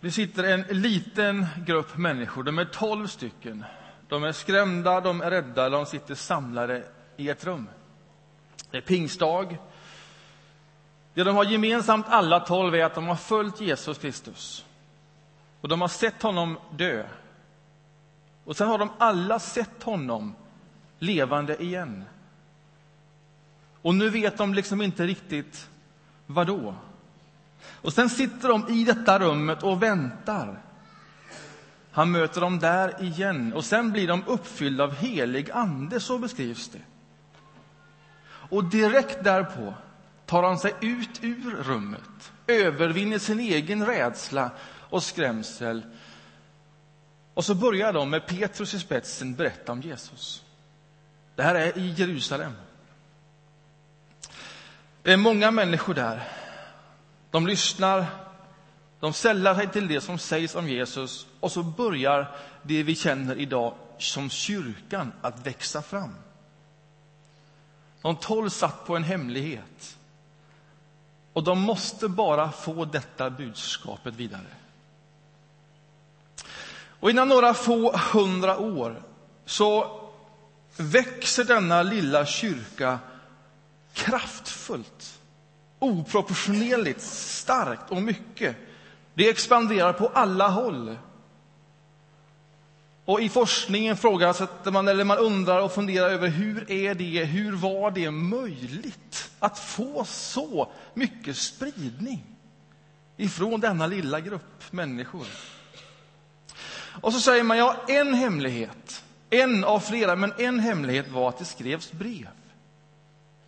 Det sitter en liten grupp människor, de är tolv stycken. De är skrämda, de är rädda, de sitter samlade i ett rum. Det är pingstdag. Det de har gemensamt alla tolv är att de har följt Jesus Kristus. Och de har sett honom dö. Och sen har de alla sett honom levande igen. Och nu vet de liksom inte riktigt vad då. Och sen sitter de i detta rummet och väntar. Han möter dem där igen och sen blir de uppfyllda av helig ande, så beskrivs det. Och direkt därpå tar han sig ut ur rummet, övervinner sin egen rädsla och skrämsel. Och så börjar de med Petrus i spetsen berätta om Jesus. Det här är i Jerusalem. Det är många människor där. De lyssnar, de sällar sig till det som sägs om Jesus och så börjar det vi känner idag som kyrkan att växa fram. De tolv satt på en hemlighet. Och de måste bara få detta budskapet vidare. Och innan några få hundra år så växer denna lilla kyrka kraftfullt, oproportionerligt starkt och mycket. Det expanderar på alla håll. Och I forskningen frågar man, eller man undrar och funderar över hur är det, hur var det möjligt att få så mycket spridning ifrån denna lilla grupp människor? Och så säger man, ja, en hemlighet, en av flera, men en hemlighet var att det skrevs brev.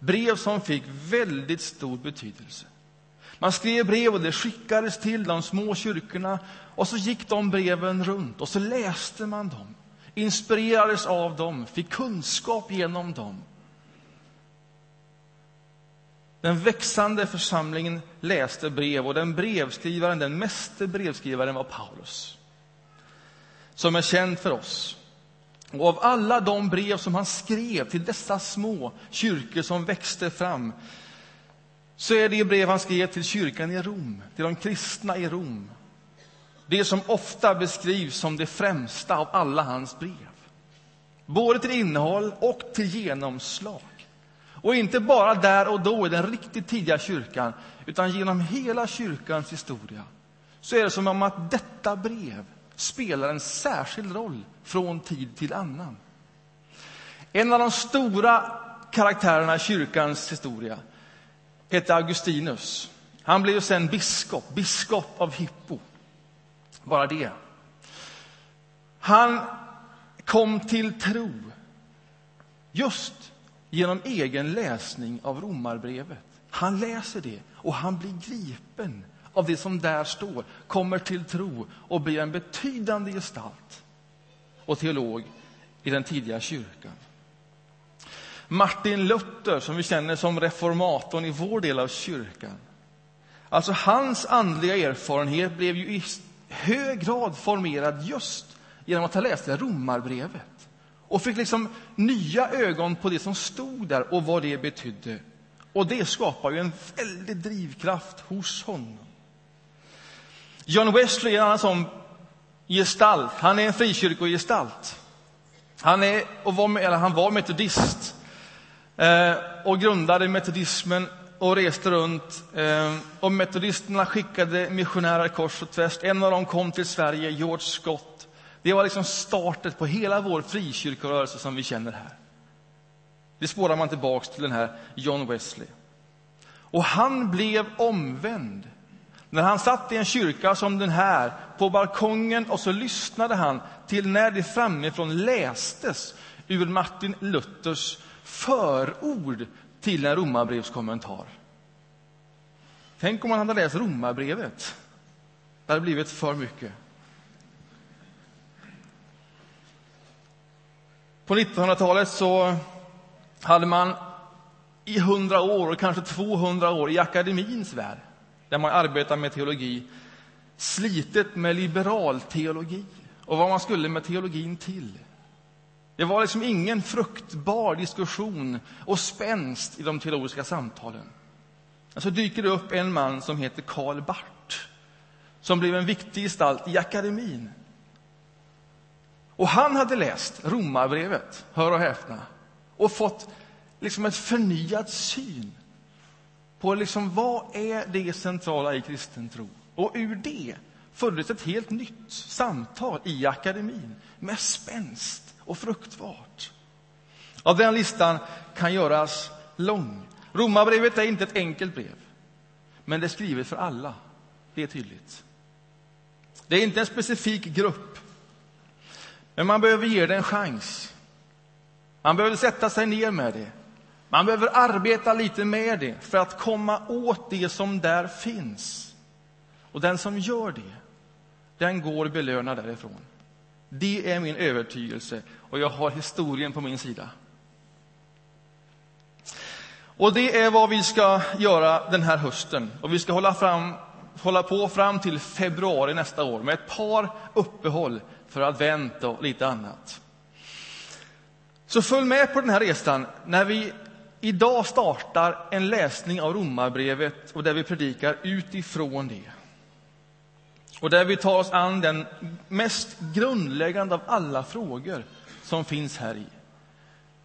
Brev som fick väldigt stor betydelse. Man skrev brev och det skickades till de små kyrkorna och så gick de breven runt och så läste man dem, inspirerades av dem, fick kunskap genom dem. Den växande församlingen läste brev och den brevskrivaren, den meste brevskrivaren var Paulus, som är känd för oss. Och av alla de brev som han skrev till dessa små kyrkor som växte fram så är det brev han skrev till kyrkan i Rom, till de kristna i Rom. Det som ofta beskrivs som det främsta av alla hans brev. Både till innehåll och till genomslag. Och inte bara där och då i den riktigt tidiga kyrkan, utan genom hela kyrkans historia så är det som om att detta brev spelar en särskild roll från tid till annan. En av de stora karaktärerna i kyrkans historia hette Augustinus. Han blev sen biskop, biskop av Hippo. Bara det. Han kom till tro just genom egen läsning av Romarbrevet. Han läser det och han blir gripen av det som där står, kommer till tro och blir en betydande gestalt och teolog i den tidiga kyrkan. Martin Luther, som vi känner som reformatorn i vår del av kyrkan. Alltså hans andliga erfarenhet blev ju i hög grad formerad just genom att ha läst Romarbrevet och fick liksom nya ögon på det som stod där och vad det betydde. Och det skapar ju en väldig drivkraft hos honom. John Wesley är en annan sån gestalt. Han är en frikyrkogestalt. Han, är, och var, eller han var metodist eh, och grundade metodismen och reste runt. Eh, och metodisterna skickade missionärer kors och tvärs. En av dem kom till Sverige, George Scott. Det var liksom startet på hela vår frikyrkorörelse som vi känner här. Det spårar man tillbaks till den här John Wesley. Och han blev omvänd när han satt i en kyrka som den här på balkongen och så lyssnade han till när det framifrån lästes ur Martin Luthers förord till en romarbrevskommentar. Tänk om han hade läst romarbrevet. Det hade blivit för mycket. På 1900-talet så hade man i 100 år, och kanske 200 år, i akademins värld där man arbetar med teologi, slitet med liberal teologi och vad man skulle med teologin till. Det var liksom ingen fruktbar diskussion och spänst i de teologiska samtalen. Så dyker det upp en man som heter Karl Barth som blev en viktig gestalt i akademin. Och han hade läst Romarbrevet, hör och häpna, och fått liksom ett förnyad syn på liksom vad är det centrala i kristen tro. Och ur det föddes ett helt nytt samtal i akademin med spänst och fruktbart. Av den listan kan göras lång. Romarbrevet är inte ett enkelt brev, men det är skrivet för alla. Det är tydligt. Det är inte en specifik grupp, men man behöver ge det en chans. Man behöver sätta sig ner med det. Man behöver arbeta lite med det för att komma åt det som där finns. Och den som gör det, den går belönad därifrån. Det är min övertygelse och jag har historien på min sida. Och det är vad vi ska göra den här hösten. Och vi ska hålla, fram, hålla på fram till februari nästa år med ett par uppehåll för advent och lite annat. Så följ med på den här resan när vi idag startar en läsning av Romarbrevet och där vi predikar utifrån det. Och där vi tar oss an den mest grundläggande av alla frågor som finns här i.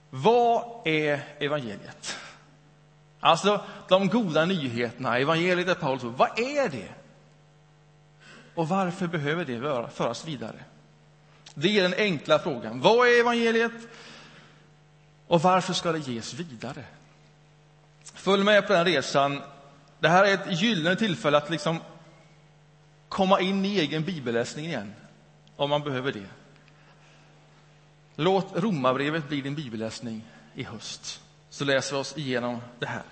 Vad är evangeliet? Alltså de goda nyheterna, evangeliet är Paulus Vad är det? Och varför behöver det föras vidare? Det är den enkla frågan. Vad är evangeliet? Och varför ska det ges vidare? Följ med på den resan. Det här är ett gyllene tillfälle att liksom komma in i egen bibelläsning igen, om man behöver det. Låt Romarbrevet bli din bibelläsning i höst, så läser vi oss igenom det här.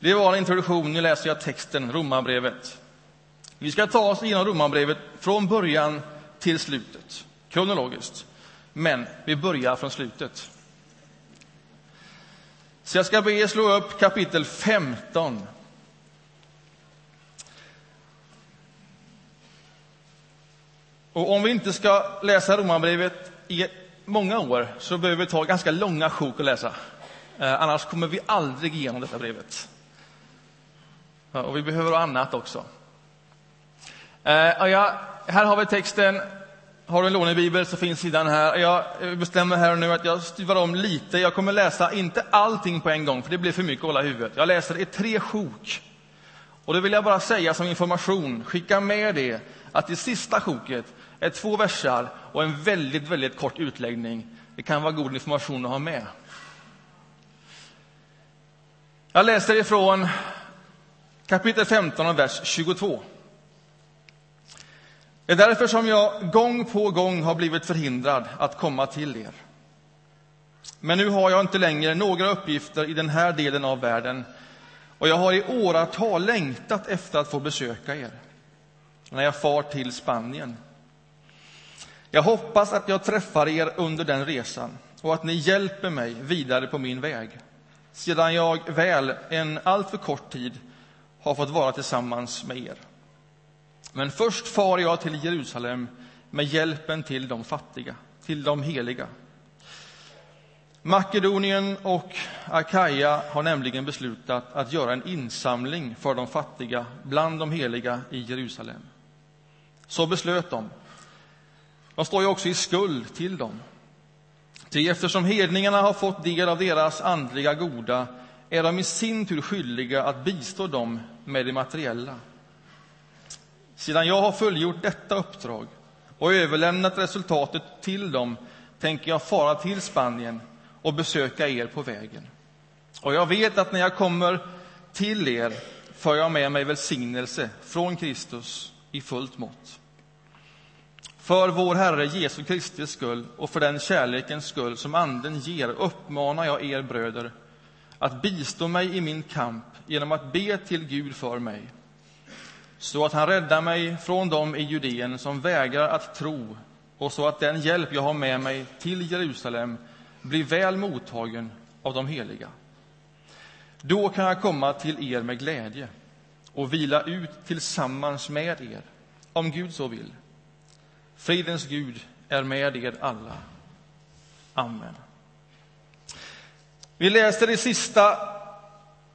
Det var en introduktion. Nu läser jag texten, Romarbrevet. Vi ska ta oss igenom Romarbrevet från början till slutet, kronologiskt. Men vi börjar från slutet. Så jag ska be er slå upp kapitel 15. Och om vi inte ska läsa Romarbrevet i många år så behöver vi ta ganska långa sjok att läsa. Eh, annars kommer vi aldrig igenom detta brevet. Ja, och vi behöver annat också. Eh, här har vi texten. Har du en lånebibel så finns sidan här. Jag bestämmer här och nu att jag stuvar om lite. Jag kommer läsa, inte allting på en gång, för det blir för mycket att hålla i huvudet. Jag läser i tre sjok. Och det vill jag bara säga som information, skicka med det, att i sista sjoket är två versar och en väldigt, väldigt kort utläggning. Det kan vara god information att ha med. Jag läser ifrån kapitel 15 och vers 22. Det är därför som jag gång på gång har blivit förhindrad att komma till er. Men nu har jag inte längre några uppgifter i den här delen av världen och jag har i åratal längtat efter att få besöka er när jag far till Spanien. Jag hoppas att jag träffar er under den resan och att ni hjälper mig vidare på min väg sedan jag väl en alltför kort tid har fått vara tillsammans med er. Men först far jag till Jerusalem med hjälpen till de fattiga, till de heliga. Makedonien och Akaja har nämligen beslutat att göra en insamling för de fattiga bland de heliga i Jerusalem. Så beslöt de. De står ju också i skuld till dem. Ty eftersom hedningarna har fått del av deras andliga goda är de i sin tur skyldiga att bistå dem med det materiella. Sedan jag har fullgjort detta uppdrag och överlämnat resultatet till dem tänker jag fara till Spanien och besöka er på vägen. Och jag vet att när jag kommer till er för jag med mig välsignelse från Kristus i fullt mått. För vår Herre Jesu Kristi skull och för den kärlekens skull som Anden ger uppmanar jag er bröder att bistå mig i min kamp genom att be till Gud för mig så att han räddar mig från dem i Judeen som vägrar att tro och så att den hjälp jag har med mig till Jerusalem blir väl mottagen av de heliga. Då kan jag komma till er med glädje och vila ut tillsammans med er, om Gud så vill. Fridens Gud är med er alla. Amen. Vi läser det sista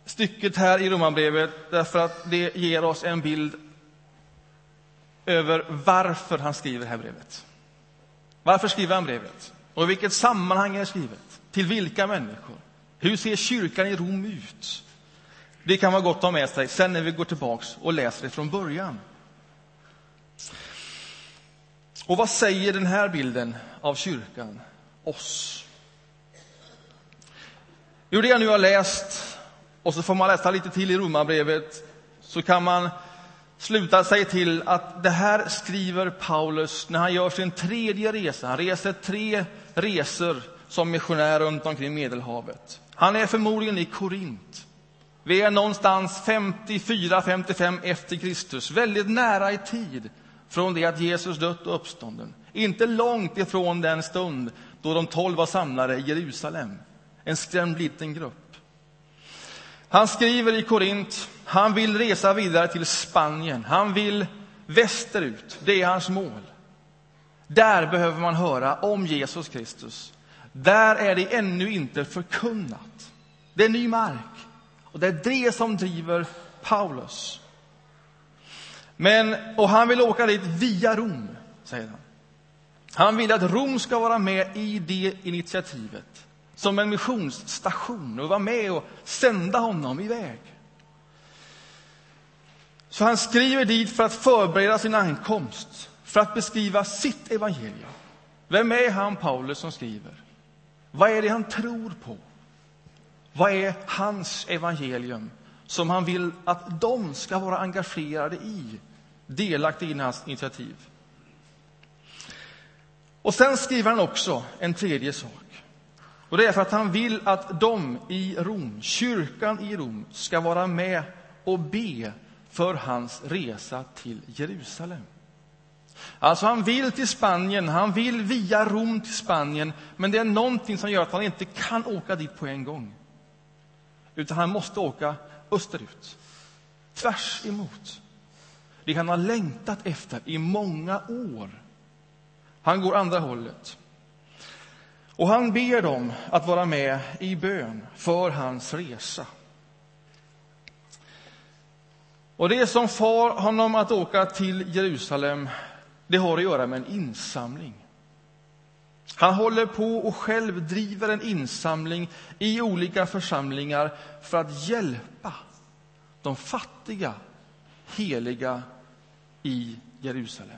stycket här i Romarbrevet därför att det ger oss en bild över varför han skriver det här brevet. Varför skriver han brevet? Och i vilket sammanhang är det skrivet? Till vilka människor? Hur ser kyrkan i Rom ut? Det kan vara gott att ha med sig sen när vi går tillbaks och läser det från början. Och vad säger den här bilden av kyrkan oss? Jo, det jag nu har läst, och så får man läsa lite till i Romarbrevet, så kan man sluta sig till att det här skriver Paulus när han gör sin tredje resa. Han reser tre resor som missionär runt omkring Medelhavet. Han är förmodligen i Korint. Vi är någonstans 54-55 efter Kristus, väldigt nära i tid från det att Jesus dött och uppstånden. Inte långt ifrån den stund då de tolv var samlade i Jerusalem. En skrämd liten grupp. Han skriver i Korint, han vill resa vidare till Spanien. Han vill västerut. Det är hans mål. Där behöver man höra om Jesus Kristus. Där är det ännu inte förkunnat. Det är ny mark. Och det är det som driver Paulus. Men, och han vill åka dit via Rom, säger han. Han vill att Rom ska vara med i det initiativet som en missionsstation och vara med och sända honom iväg. Så han skriver dit för att förbereda sin ankomst, för att beskriva sitt evangelium. Vem är han, Paulus, som skriver? Vad är det han tror på? Vad är hans evangelium som han vill att de ska vara engagerade i, delaktiga i hans initiativ? Och sen skriver han också en tredje sak. Och det är för att han vill att de i Rom, kyrkan i Rom, ska vara med och be för hans resa till Jerusalem. Alltså han vill till Spanien, han vill via Rom till Spanien, men det är någonting som gör att han inte kan åka dit på en gång. Utan han måste åka österut, tvärs emot. Det han har längtat efter i många år. Han går andra hållet. Och han ber dem att vara med i bön för hans resa. Och det som far honom att åka till Jerusalem, det har att göra med en insamling. Han håller på och själv driver en insamling i olika församlingar för att hjälpa de fattiga, heliga i Jerusalem.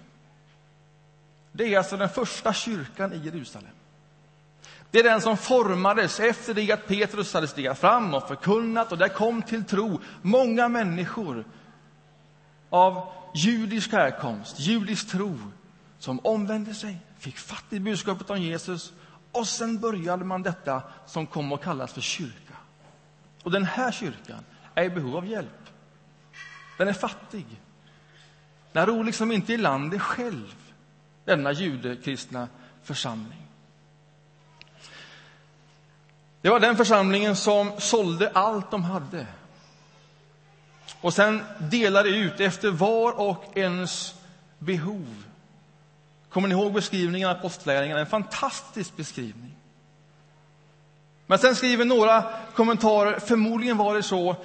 Det är alltså den första kyrkan i Jerusalem. Det är den som formades efter det att Petrus hade stigat fram och förkunnat och där kom till tro många människor av judisk härkomst, judisk tro, som omvände sig, fick fatt i budskapet om Jesus och sen började man detta som kom att kallas för kyrka. Och den här kyrkan är i behov av hjälp. Den är fattig. Den ror liksom inte i land själv, denna judekristna församling. Det var den församlingen som sålde allt de hade och sen delade ut efter var och ens behov. Kommer ni ihåg beskrivningen av apostlärningarna? En fantastisk beskrivning. Men sen skriver några kommentarer, förmodligen var det så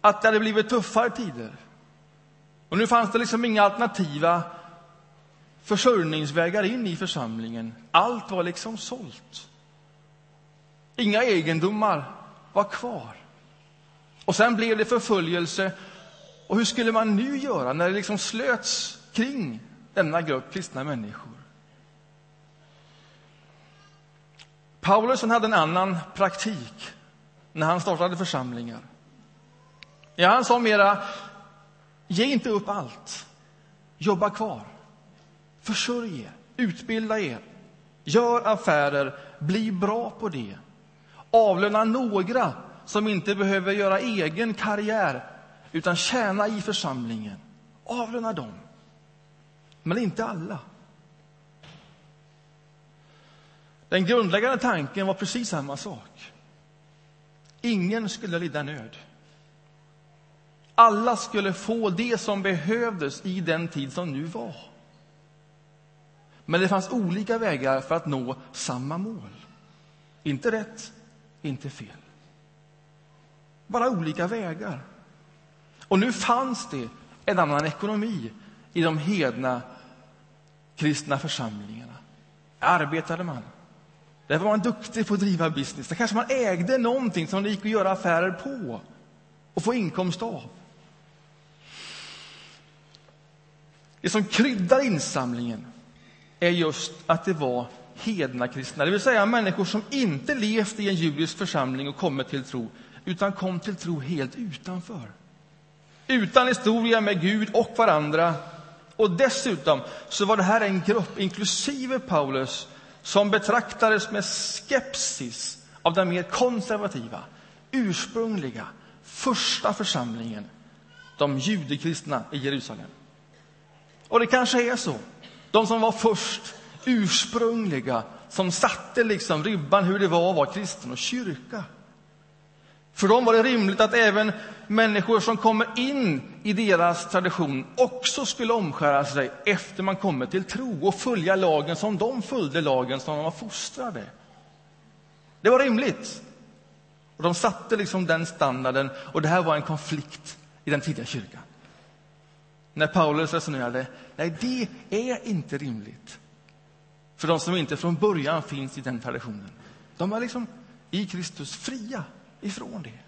att det hade blivit tuffare tider. Och nu fanns det liksom inga alternativa försörjningsvägar in i församlingen. Allt var liksom sålt. Inga egendomar var kvar. Och sen blev det förföljelse. Och hur skulle man nu göra när det liksom slöts kring denna grupp kristna människor? Paulus hade en annan praktik när han startade församlingar. Ja, han sa mera, ge inte upp allt. Jobba kvar. Försörj er, utbilda er, gör affärer, bli bra på det. Avlöna några som inte behöver göra egen karriär utan tjäna i församlingen. Avlöna dem. Men inte alla. Den grundläggande tanken var precis samma sak. Ingen skulle lida nöd. Alla skulle få det som behövdes i den tid som nu var. Men det fanns olika vägar för att nå samma mål. Inte rätt, inte fel. Bara olika vägar. Och nu fanns det en annan ekonomi i de hedna kristna församlingarna. Arbetade man. Där var man duktig på att driva business. Där kanske man ägde någonting som det gick att göra affärer på och få inkomst av. Det som kryddar insamlingen är just att det var hedna kristna, det vill säga människor som inte levt i en judisk församling och kommit till tro, utan kom till tro helt utanför. Utan historia med Gud och varandra. Och dessutom så var det här en grupp, inklusive Paulus, som betraktades med skepsis av den mer konservativa, ursprungliga, första församlingen, de judekristna i Jerusalem. Och det kanske är så. De som var först, ursprungliga, som satte liksom ribban hur det var att vara kristen och kyrka. För dem var det rimligt att även människor som kommer in i deras tradition också skulle omskära sig efter man kommit till tro och följa lagen som de följde lagen som de var fostrade. Det var rimligt. Och de satte liksom den standarden och det här var en konflikt i den tidiga kyrkan. När Paulus resonerade, nej det är inte rimligt. För de som inte från början finns i den traditionen. De är liksom i Kristus fria ifrån det.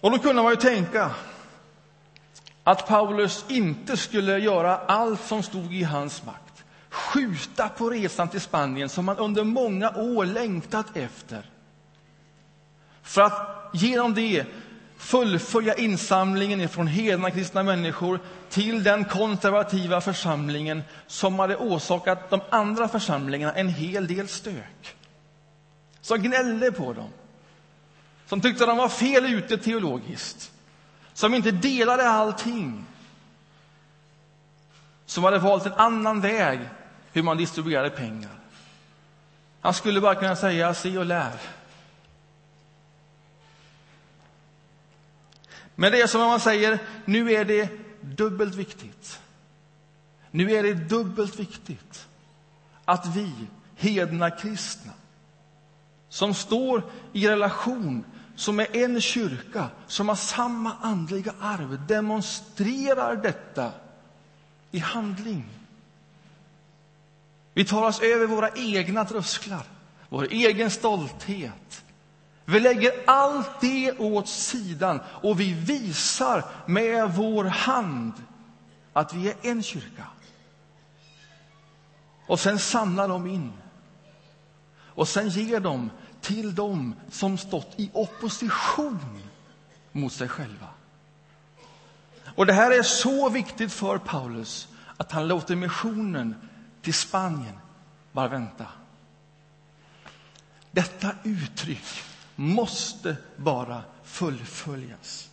Och då kunde man ju tänka att Paulus inte skulle göra allt som stod i hans makt. Skjuta på resan till Spanien som han under många år längtat efter. För att genom det fullfölja insamlingen från hedna kristna människor till den konservativa församlingen som hade orsakat de andra församlingarna en hel del stök. Som gnällde på dem. Som tyckte de var fel ute teologiskt. Som inte delade allting. Som hade valt en annan väg hur man distribuerade pengar. Han skulle bara kunna säga se och lär. Men det är som om man säger, nu är det dubbelt viktigt. Nu är det dubbelt viktigt att vi, hedna kristna, som står i relation, som är en kyrka, som har samma andliga arv, demonstrerar detta i handling. Vi tar oss över våra egna trösklar, vår egen stolthet, vi lägger allt det åt sidan och vi visar med vår hand att vi är en kyrka. Och sen samlar de in. Och sen ger de till dem som stått i opposition mot sig själva. Och det här är så viktigt för Paulus att han låter missionen till Spanien bara vänta. Detta uttryck måste bara fullföljas.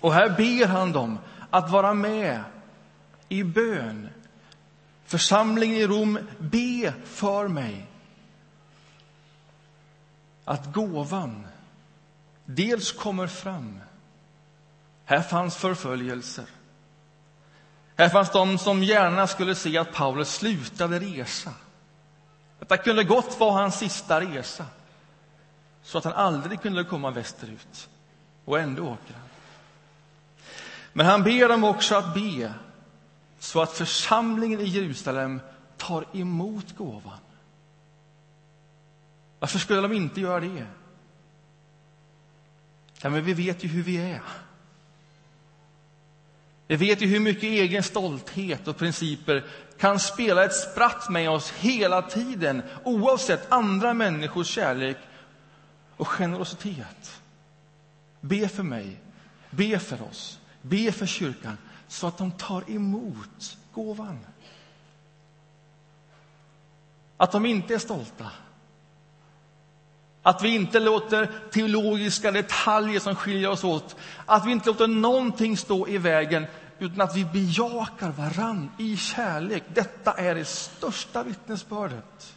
Och här ber han dem att vara med i bön. Församlingen i Rom, be för mig. Att gåvan dels kommer fram. Här fanns förföljelser. Här fanns de som gärna skulle se att Paulus slutade resa. Detta kunde gott vara hans sista resa så att han aldrig kunde komma västerut. Och ändå åker han. Men han ber dem också att be så att församlingen i Jerusalem tar emot gåvan. Varför skulle de inte göra det? Ja, men vi vet ju hur vi är. Vi vet ju hur mycket egen stolthet och principer kan spela ett spratt med oss hela tiden oavsett andra människors kärlek och generositet. Be för mig, be för oss, be för kyrkan så att de tar emot gåvan. Att de inte är stolta. Att vi inte låter teologiska detaljer som skiljer oss åt, att vi inte låter någonting stå i vägen utan att vi bejakar varann i kärlek. Detta är det största vittnesbördet.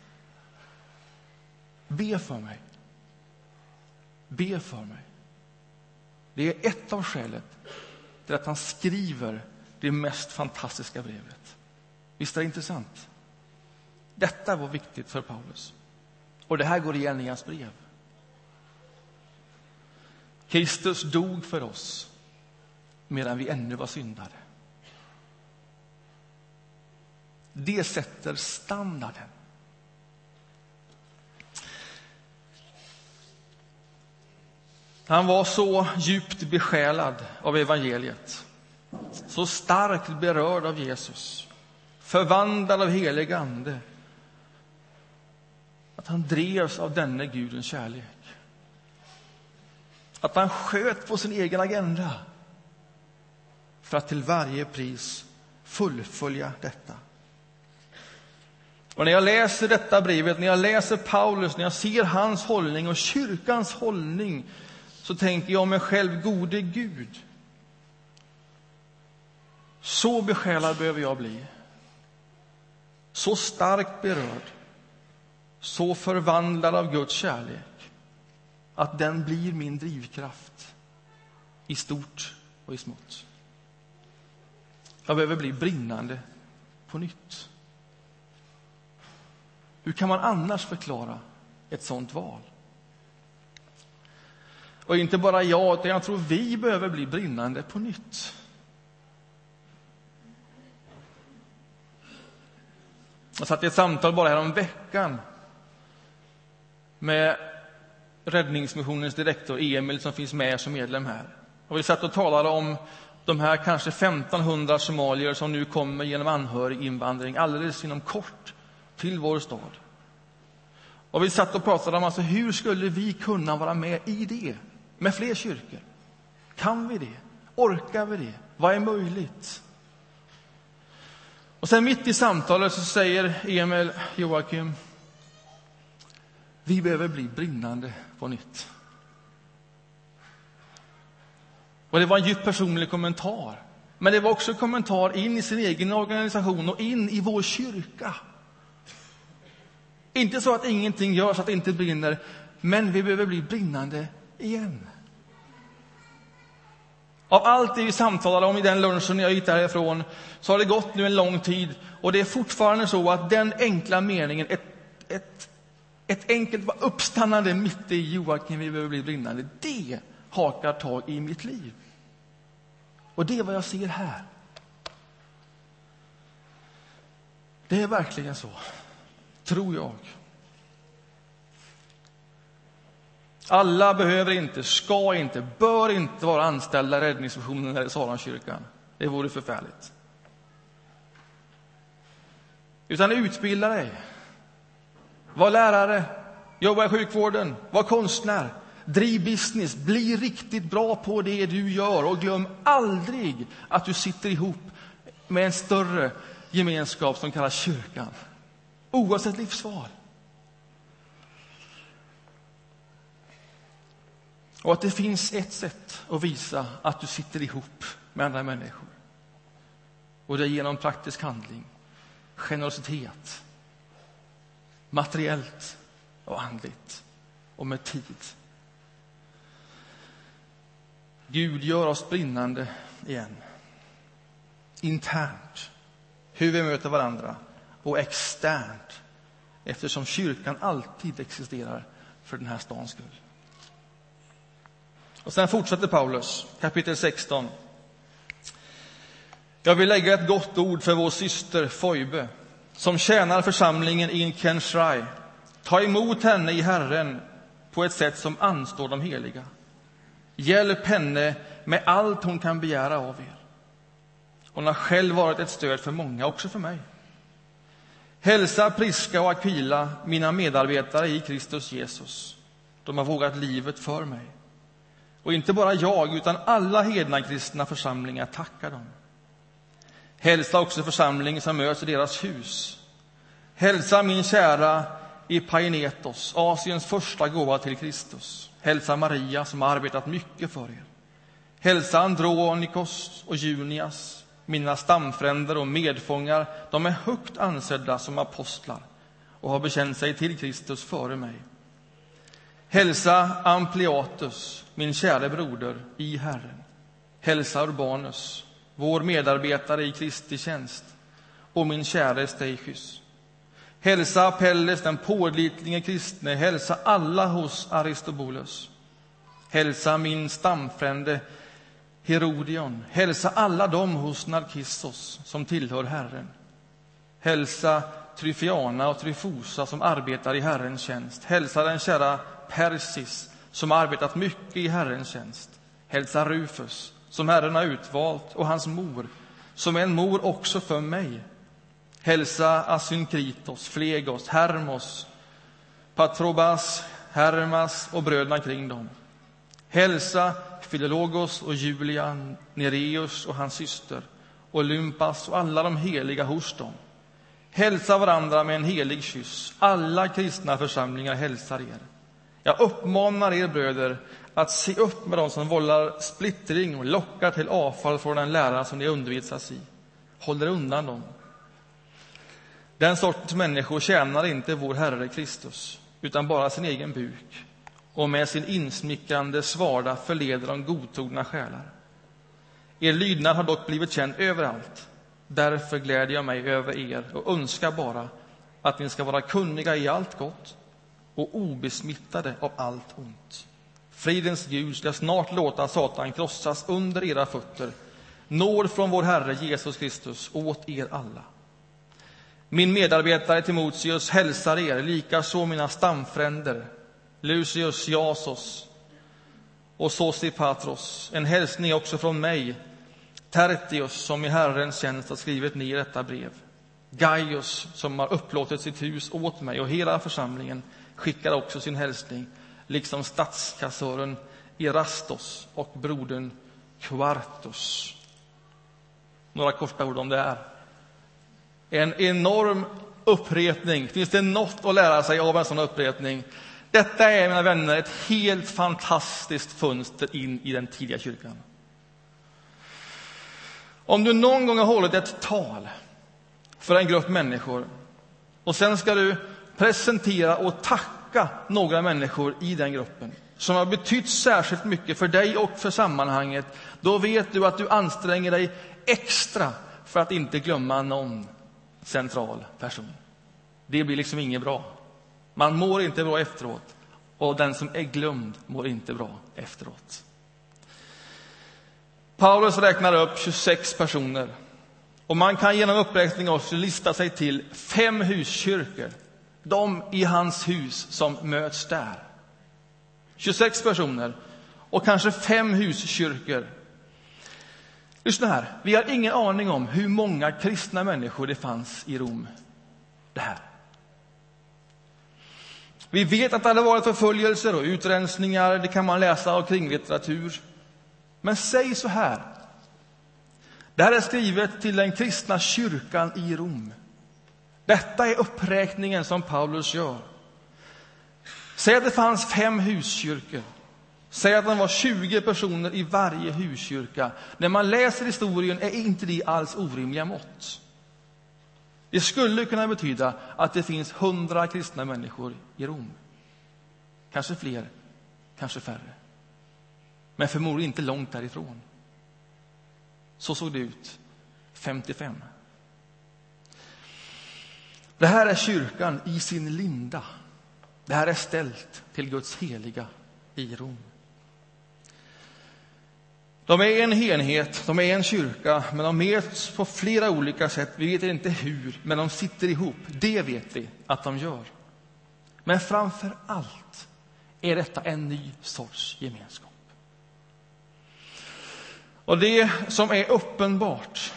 Be för mig. Be för mig. Det är ett av skälet till att han skriver det mest fantastiska brevet. Visst är det intressant? Detta var viktigt för Paulus. Och det här går igen i hans brev. Kristus dog för oss. medan vi ännu var syndare. Det sätter standarden. Han var så djupt besjälad av evangeliet, så starkt berörd av Jesus, förvandlad av helig ande, att han drevs av denne Gudens kärlek. Att han sköt på sin egen agenda för att till varje pris fullfölja detta. Och när jag läser detta brevet, när jag läser Paulus, när jag ser hans hållning och kyrkans hållning, så tänker jag mig själv, gode Gud, så besjälad behöver jag bli. Så starkt berörd, så förvandlad av Guds kärlek, att den blir min drivkraft i stort och i smått. Jag behöver bli brinnande på nytt. Hur kan man annars förklara ett sånt val? Och inte bara jag, utan jag tror vi behöver bli brinnande på nytt. Jag satt i ett samtal bara härom veckan med Räddningsmissionens direktor Emil som finns med som medlem här. Och vi satt och talade om de här kanske 1500 somalier som nu kommer genom anhöriginvandring alldeles inom kort till vår stad. Och vi satt och pratade om alltså, hur skulle vi kunna vara med i det med fler kyrkor. Kan vi det? Orkar vi det? Vad är möjligt? Och sen mitt i samtalet så säger Emil Joakim, vi behöver bli brinnande på nytt. Och det var en djupt personlig kommentar. Men det var också en kommentar in i sin egen organisation och in i vår kyrka. Inte så att ingenting görs, att det inte brinner, men vi behöver bli brinnande igen. Av allt det vi samtalade om i den lunchen jag gick därifrån så har det gått nu en lång tid och det är fortfarande så att den enkla meningen, ett, ett, ett enkelt uppstannande mitt i Joakim, vi behöver bli brinnande, det hakar tag i mitt liv. Och det är vad jag ser här. Det är verkligen så, tror jag. Alla behöver inte, ska inte, bör inte vara anställda i Räddningsmissionen eller Salonkyrkan. Det vore förfärligt. Utan utbilda dig. Var lärare, jobba i sjukvården, var konstnär, driv business, bli riktigt bra på det du gör och glöm aldrig att du sitter ihop med en större gemenskap som kallas kyrkan. Oavsett livsval. Och att det finns ett sätt att visa att du sitter ihop med andra människor. Och det är genom praktisk handling, generositet, materiellt och andligt och med tid. Gud gör oss brinnande igen. Internt, hur vi möter varandra, och externt eftersom kyrkan alltid existerar för den här stans skull. Och sen fortsätter Paulus, kapitel 16. Jag vill lägga ett gott ord för vår syster Foibe, som tjänar församlingen i Kenshrai. Ta emot henne i Herren på ett sätt som anstår de heliga. Hjälp henne med allt hon kan begära av er. Hon har själv varit ett stöd för många, också för mig. Hälsa Priska och Aquila, mina medarbetare i Kristus Jesus. De har vågat livet för mig. Och inte bara jag, utan alla hedna kristna församlingar tackar dem. Hälsa också församlingen som möts i deras hus. Hälsa min kära Epainetos, Asiens första gåva till Kristus. Hälsa Maria som har arbetat mycket för er. Hälsa Andronikos och Junias, mina stamfränder och medfångar. De är högt ansedda som apostlar och har bekänt sig till Kristus före mig. Hälsa Ampliatus, min käre broder i Herren. Hälsa Urbanus, vår medarbetare i Kristi tjänst, och min käre Steichys. Hälsa Apelles, den pålitlige kristne, hälsa alla hos Aristobulus. Hälsa min stamfrände Herodion. Hälsa alla dem hos Narkissos som tillhör Herren. Hälsa Tryfiana och Tryfosa som arbetar i Herrens tjänst. Hälsa den kära Persis som har arbetat mycket i Herrens tjänst. Hälsa Rufus som Herren har utvalt och hans mor som är en mor också för mig. Hälsa Asynkritos, Flegos, Hermos, Patrobas, Hermas och bröderna kring dem. Hälsa Filologos och Julia, Nereus och hans syster, Olympas och alla de heliga hos dem. Hälsa varandra med en helig kyss. Alla kristna församlingar hälsar er. Jag uppmanar er bröder att se upp med dem som vållar splittring och lockar till avfall från den lära som ni undervisas i. Håll er undan dem. Den sortens människor tjänar inte vår Herre Kristus, utan bara sin egen buk och med sin insmickrande svada förleder de godtrogna själar. Er lydnad har dock blivit känd överallt. Därför gläder jag mig över er och önskar bara att ni ska vara kunniga i allt gott och obesmittade av allt ont. Fridens Gud ska snart låta Satan krossas under era fötter. Nåd från vår Herre Jesus Kristus åt er alla. Min medarbetare Timoteus hälsar er, likaså mina stamfränder Lucius Jasos och Sosipatros. En hälsning också från mig, Tertius, som i Herrens tjänst har skrivit ner detta brev. Gaius, som har upplåtit sitt hus åt mig, och hela församlingen skickar också sin hälsning, liksom statskassören Erastos och brodern Quartus. Några korta ord om det här. En enorm upprepning. Finns det något att lära sig av en sån upprepning detta är, mina vänner, ett helt fantastiskt fönster in i den tidiga kyrkan. Om du någon gång har hållit ett tal för en grupp människor och sen ska du presentera och tacka några människor i den gruppen som har betytt särskilt mycket för dig och för sammanhanget, då vet du att du anstränger dig extra för att inte glömma någon central person. Det blir liksom inget bra. Man mår inte bra efteråt och den som är glömd mår inte bra efteråt. Paulus räknar upp 26 personer och man kan genom uppräkning också lista sig till fem huskyrkor. De i hans hus som möts där. 26 personer och kanske fem huskyrkor. Lyssna här, vi har ingen aning om hur många kristna människor det fanns i Rom. Det här. Vi vet att det hade varit förföljelser och utrensningar, det kan man läsa av kringlitteratur. Men säg så här. Det här är skrivet till den kristna kyrkan i Rom. Detta är uppräkningen som Paulus gör. Säg att det fanns fem huskyrkor. Säg att det var 20 personer i varje huskyrka. När man läser historien är inte det alls orimliga mått. Det skulle kunna betyda att det finns hundra kristna människor i Rom. Kanske fler, kanske färre. Men förmodligen inte långt därifrån. Så såg det ut 55. Det här är kyrkan i sin linda. Det här är ställt till Guds heliga i Rom. De är en enhet, de är en kyrka, men de möts på flera olika sätt. Vi vet inte hur, men de sitter ihop. Det vet vi att de gör. Men framför allt är detta en ny sorts gemenskap. Och det som är uppenbart,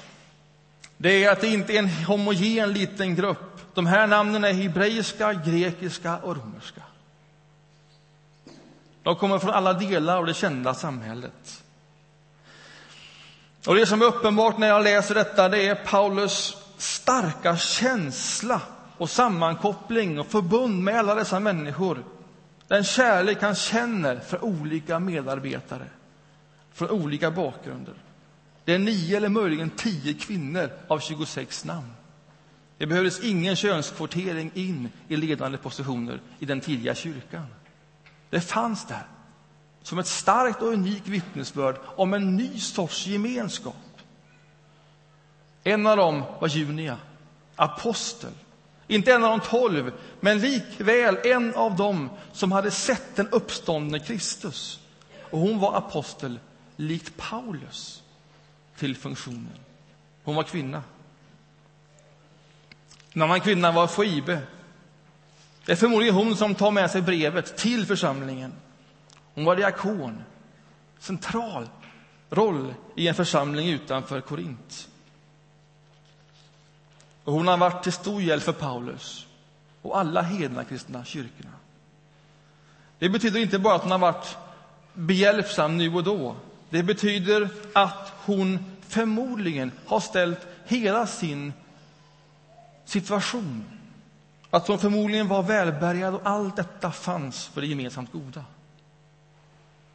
det är att det inte är en homogen liten grupp. De här namnen är hebreiska, grekiska och romerska. De kommer från alla delar av det kända samhället. Och det som är uppenbart när jag läser detta, det är Paulus starka känsla och sammankoppling och förbund med alla dessa människor. Den kärlek han känner för olika medarbetare från olika bakgrunder. Det är nio eller möjligen tio kvinnor av 26 namn. Det behövdes ingen könskvotering in i ledande positioner i den tidiga kyrkan. Det fanns där som ett starkt och unikt vittnesbörd om en ny sorts gemenskap. En av dem var Junia, apostel. Inte en av de tolv, men likväl en av dem som hade sett den uppståndne Kristus. Och hon var apostel likt Paulus, till funktionen. Hon var kvinna. En annan kvinna var Foibe. Det är förmodligen hon som tar med sig brevet till församlingen. Hon var diakon, central roll i en församling utanför Korint. Och hon har varit till stor hjälp för Paulus och alla hedna kristna kyrkorna. Det betyder inte bara att hon har varit behjälpsam nu och då. Det betyder att hon förmodligen har ställt hela sin situation. Att de förmodligen var välbärgade och allt detta fanns för det gemensamt goda.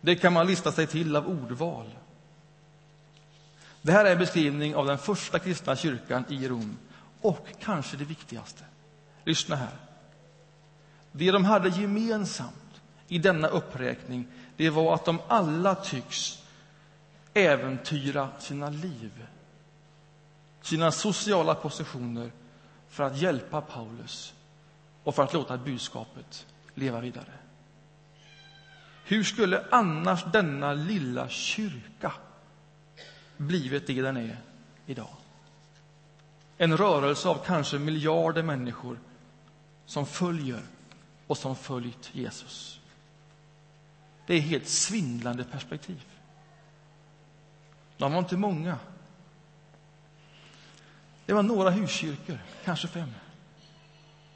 Det kan man lista sig till av ordval. Det här är en beskrivning av den första kristna kyrkan i Rom och kanske det viktigaste. Lyssna här. Det de hade gemensamt i denna uppräkning det var att de alla tycks äventyra sina liv, sina sociala positioner för att hjälpa Paulus och för att låta budskapet leva vidare. Hur skulle annars denna lilla kyrka blivit det den är idag? En rörelse av kanske miljarder människor som följer och som följt Jesus. Det är helt svindlande perspektiv. De var inte många. Det var några huskyrkor, kanske fem.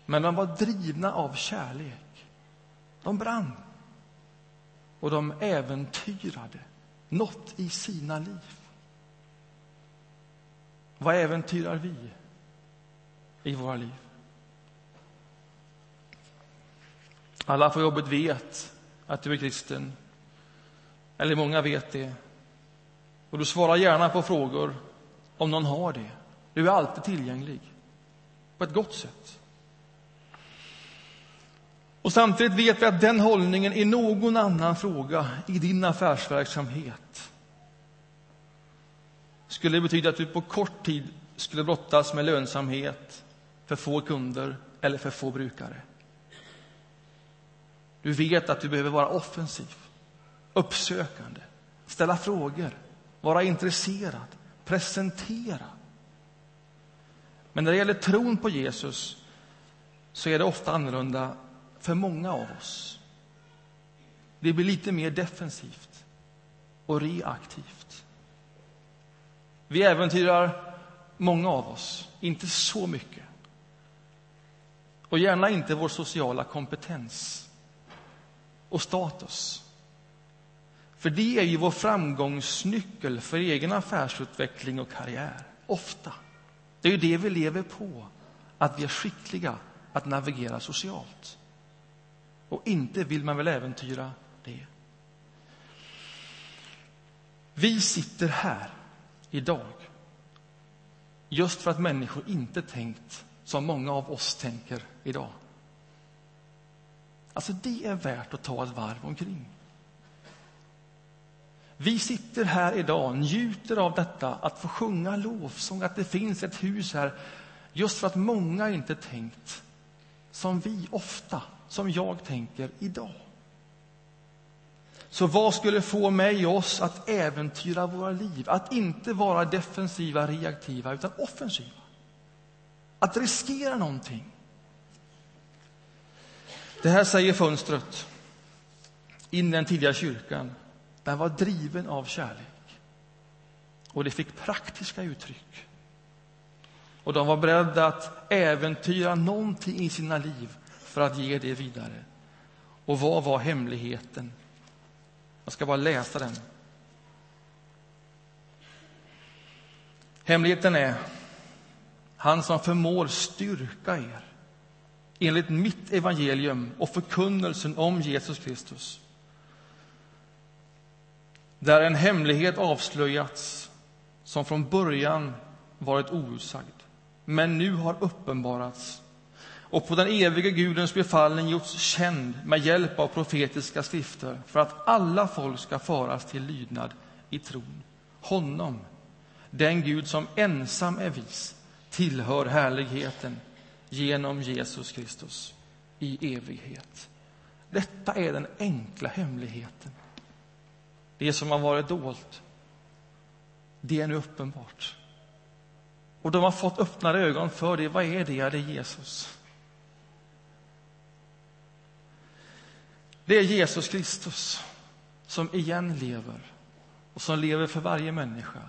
Men de var drivna av kärlek. De brann. Och de äventyrade något i sina liv. Vad äventyrar vi i våra liv? Alla på jobbet vet att du är kristen. Eller många vet det. Och du svarar gärna på frågor om någon har det. Du är alltid tillgänglig. På ett gott sätt. Och samtidigt vet vi att den hållningen i någon annan fråga i din affärsverksamhet skulle betyda att du på kort tid skulle brottas med lönsamhet, för få kunder eller för få brukare. Du vet att du behöver vara offensiv, uppsökande, ställa frågor, vara intresserad, presentera. Men när det gäller tron på Jesus så är det ofta annorlunda för många av oss. Det blir lite mer defensivt och reaktivt. Vi äventyrar, många av oss, inte så mycket. Och gärna inte vår sociala kompetens och status. För det är ju vår framgångsnyckel för egen affärsutveckling och karriär. Ofta. Det är ju det vi lever på, att vi är skickliga att navigera socialt. Och inte vill man väl äventyra det. Vi sitter här idag just för att människor inte tänkt som många av oss tänker idag. Alltså, det är värt att ta ett varv omkring. Vi sitter här idag, njuter av detta, att få sjunga lovsång, att det finns ett hus här, just för att många inte tänkt som vi ofta, som jag tänker idag. Så vad skulle få mig och oss att äventyra våra liv? Att inte vara defensiva, reaktiva, utan offensiva. Att riskera någonting. Det här säger fönstret in i den tidiga kyrkan. Den var driven av kärlek. Och det fick praktiska uttryck. Och de var beredda att äventyra någonting i sina liv för att ge det vidare. Och vad var hemligheten? Jag ska bara läsa den. Hemligheten är han som förmår styrka er enligt mitt evangelium och förkunnelsen om Jesus Kristus. Där en hemlighet avslöjats som från början varit outsagd, men nu har uppenbarats och på den evige Gudens befallning gjorts känd med hjälp av profetiska skrifter för att alla folk ska föras till lydnad i tron. Honom, den Gud som ensam är vis, tillhör härligheten genom Jesus Kristus i evighet. Detta är den enkla hemligheten. Det som har varit dolt, det är nu uppenbart. Och de har fått öppnade ögon för det. Vad är det? Det är Jesus. Det är Jesus Kristus som igen lever och som lever för varje människa.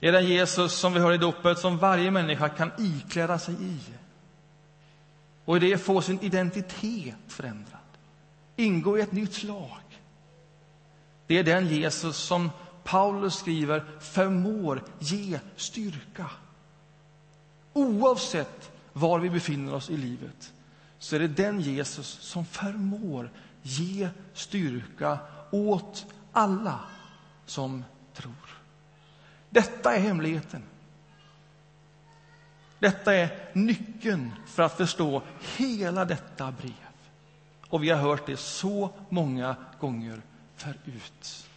Det är den Jesus som vi hör i dopet som varje människa kan ikläda sig i och i det få sin identitet förändrad, ingå i ett nytt lag. Det är den Jesus som Paulus skriver förmår ge styrka. Oavsett var vi befinner oss i livet så är det den Jesus som förmår ge styrka åt alla som tror. Detta är hemligheten. Detta är nyckeln för att förstå hela detta brev. Och vi har hört det så många gånger förut.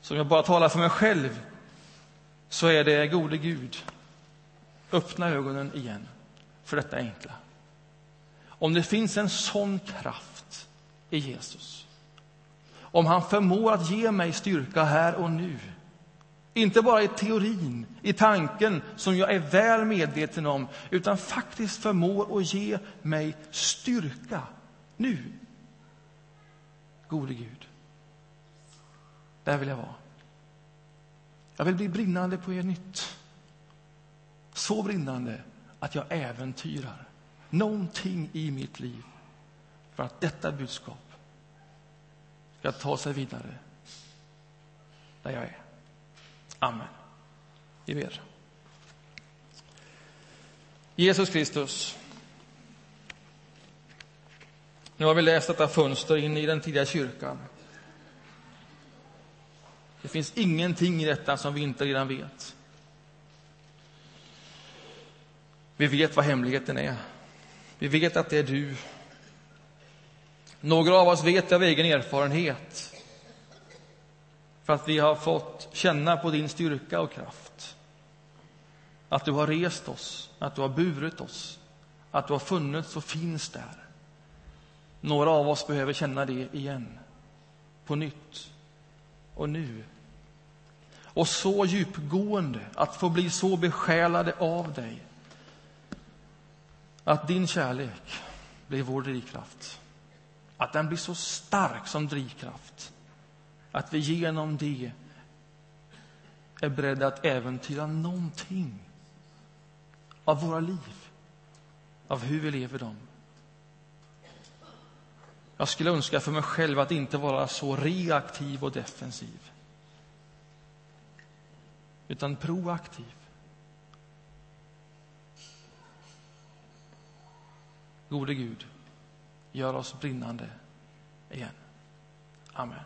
Så om jag bara talar för mig själv så är det gode Gud, öppna ögonen igen för detta enkla. Om det finns en sån kraft i Jesus, om han förmår att ge mig styrka här och nu, inte bara i teorin, i tanken som jag är väl medveten om, utan faktiskt förmår att ge mig styrka nu. Gode Gud, där vill jag vara. Jag vill bli brinnande på er nytt. Så brinnande att jag äventyrar någonting i mitt liv för att detta budskap ska ta sig vidare där jag är. Amen. Vi ber. Jesus Kristus. Nu har vi läst detta fönster in i den tidiga kyrkan. Det finns ingenting i detta som vi inte redan vet. Vi vet vad hemligheten är. Vi vet att det är du. Några av oss vet av egen erfarenhet för att vi har fått känna på din styrka och kraft. Att du har rest oss, att du har burit oss, att du har funnits och finns där. Några av oss behöver känna det igen, på nytt och nu. Och så djupgående, att få bli så besjälade av dig att din kärlek blir vår drivkraft. Att den blir så stark som drivkraft att vi genom det är beredda att äventyra någonting av våra liv, av hur vi lever dem. Jag skulle önska för mig själv att inte vara så reaktiv och defensiv utan proaktiv. Gode Gud, gör oss brinnande igen. Amen.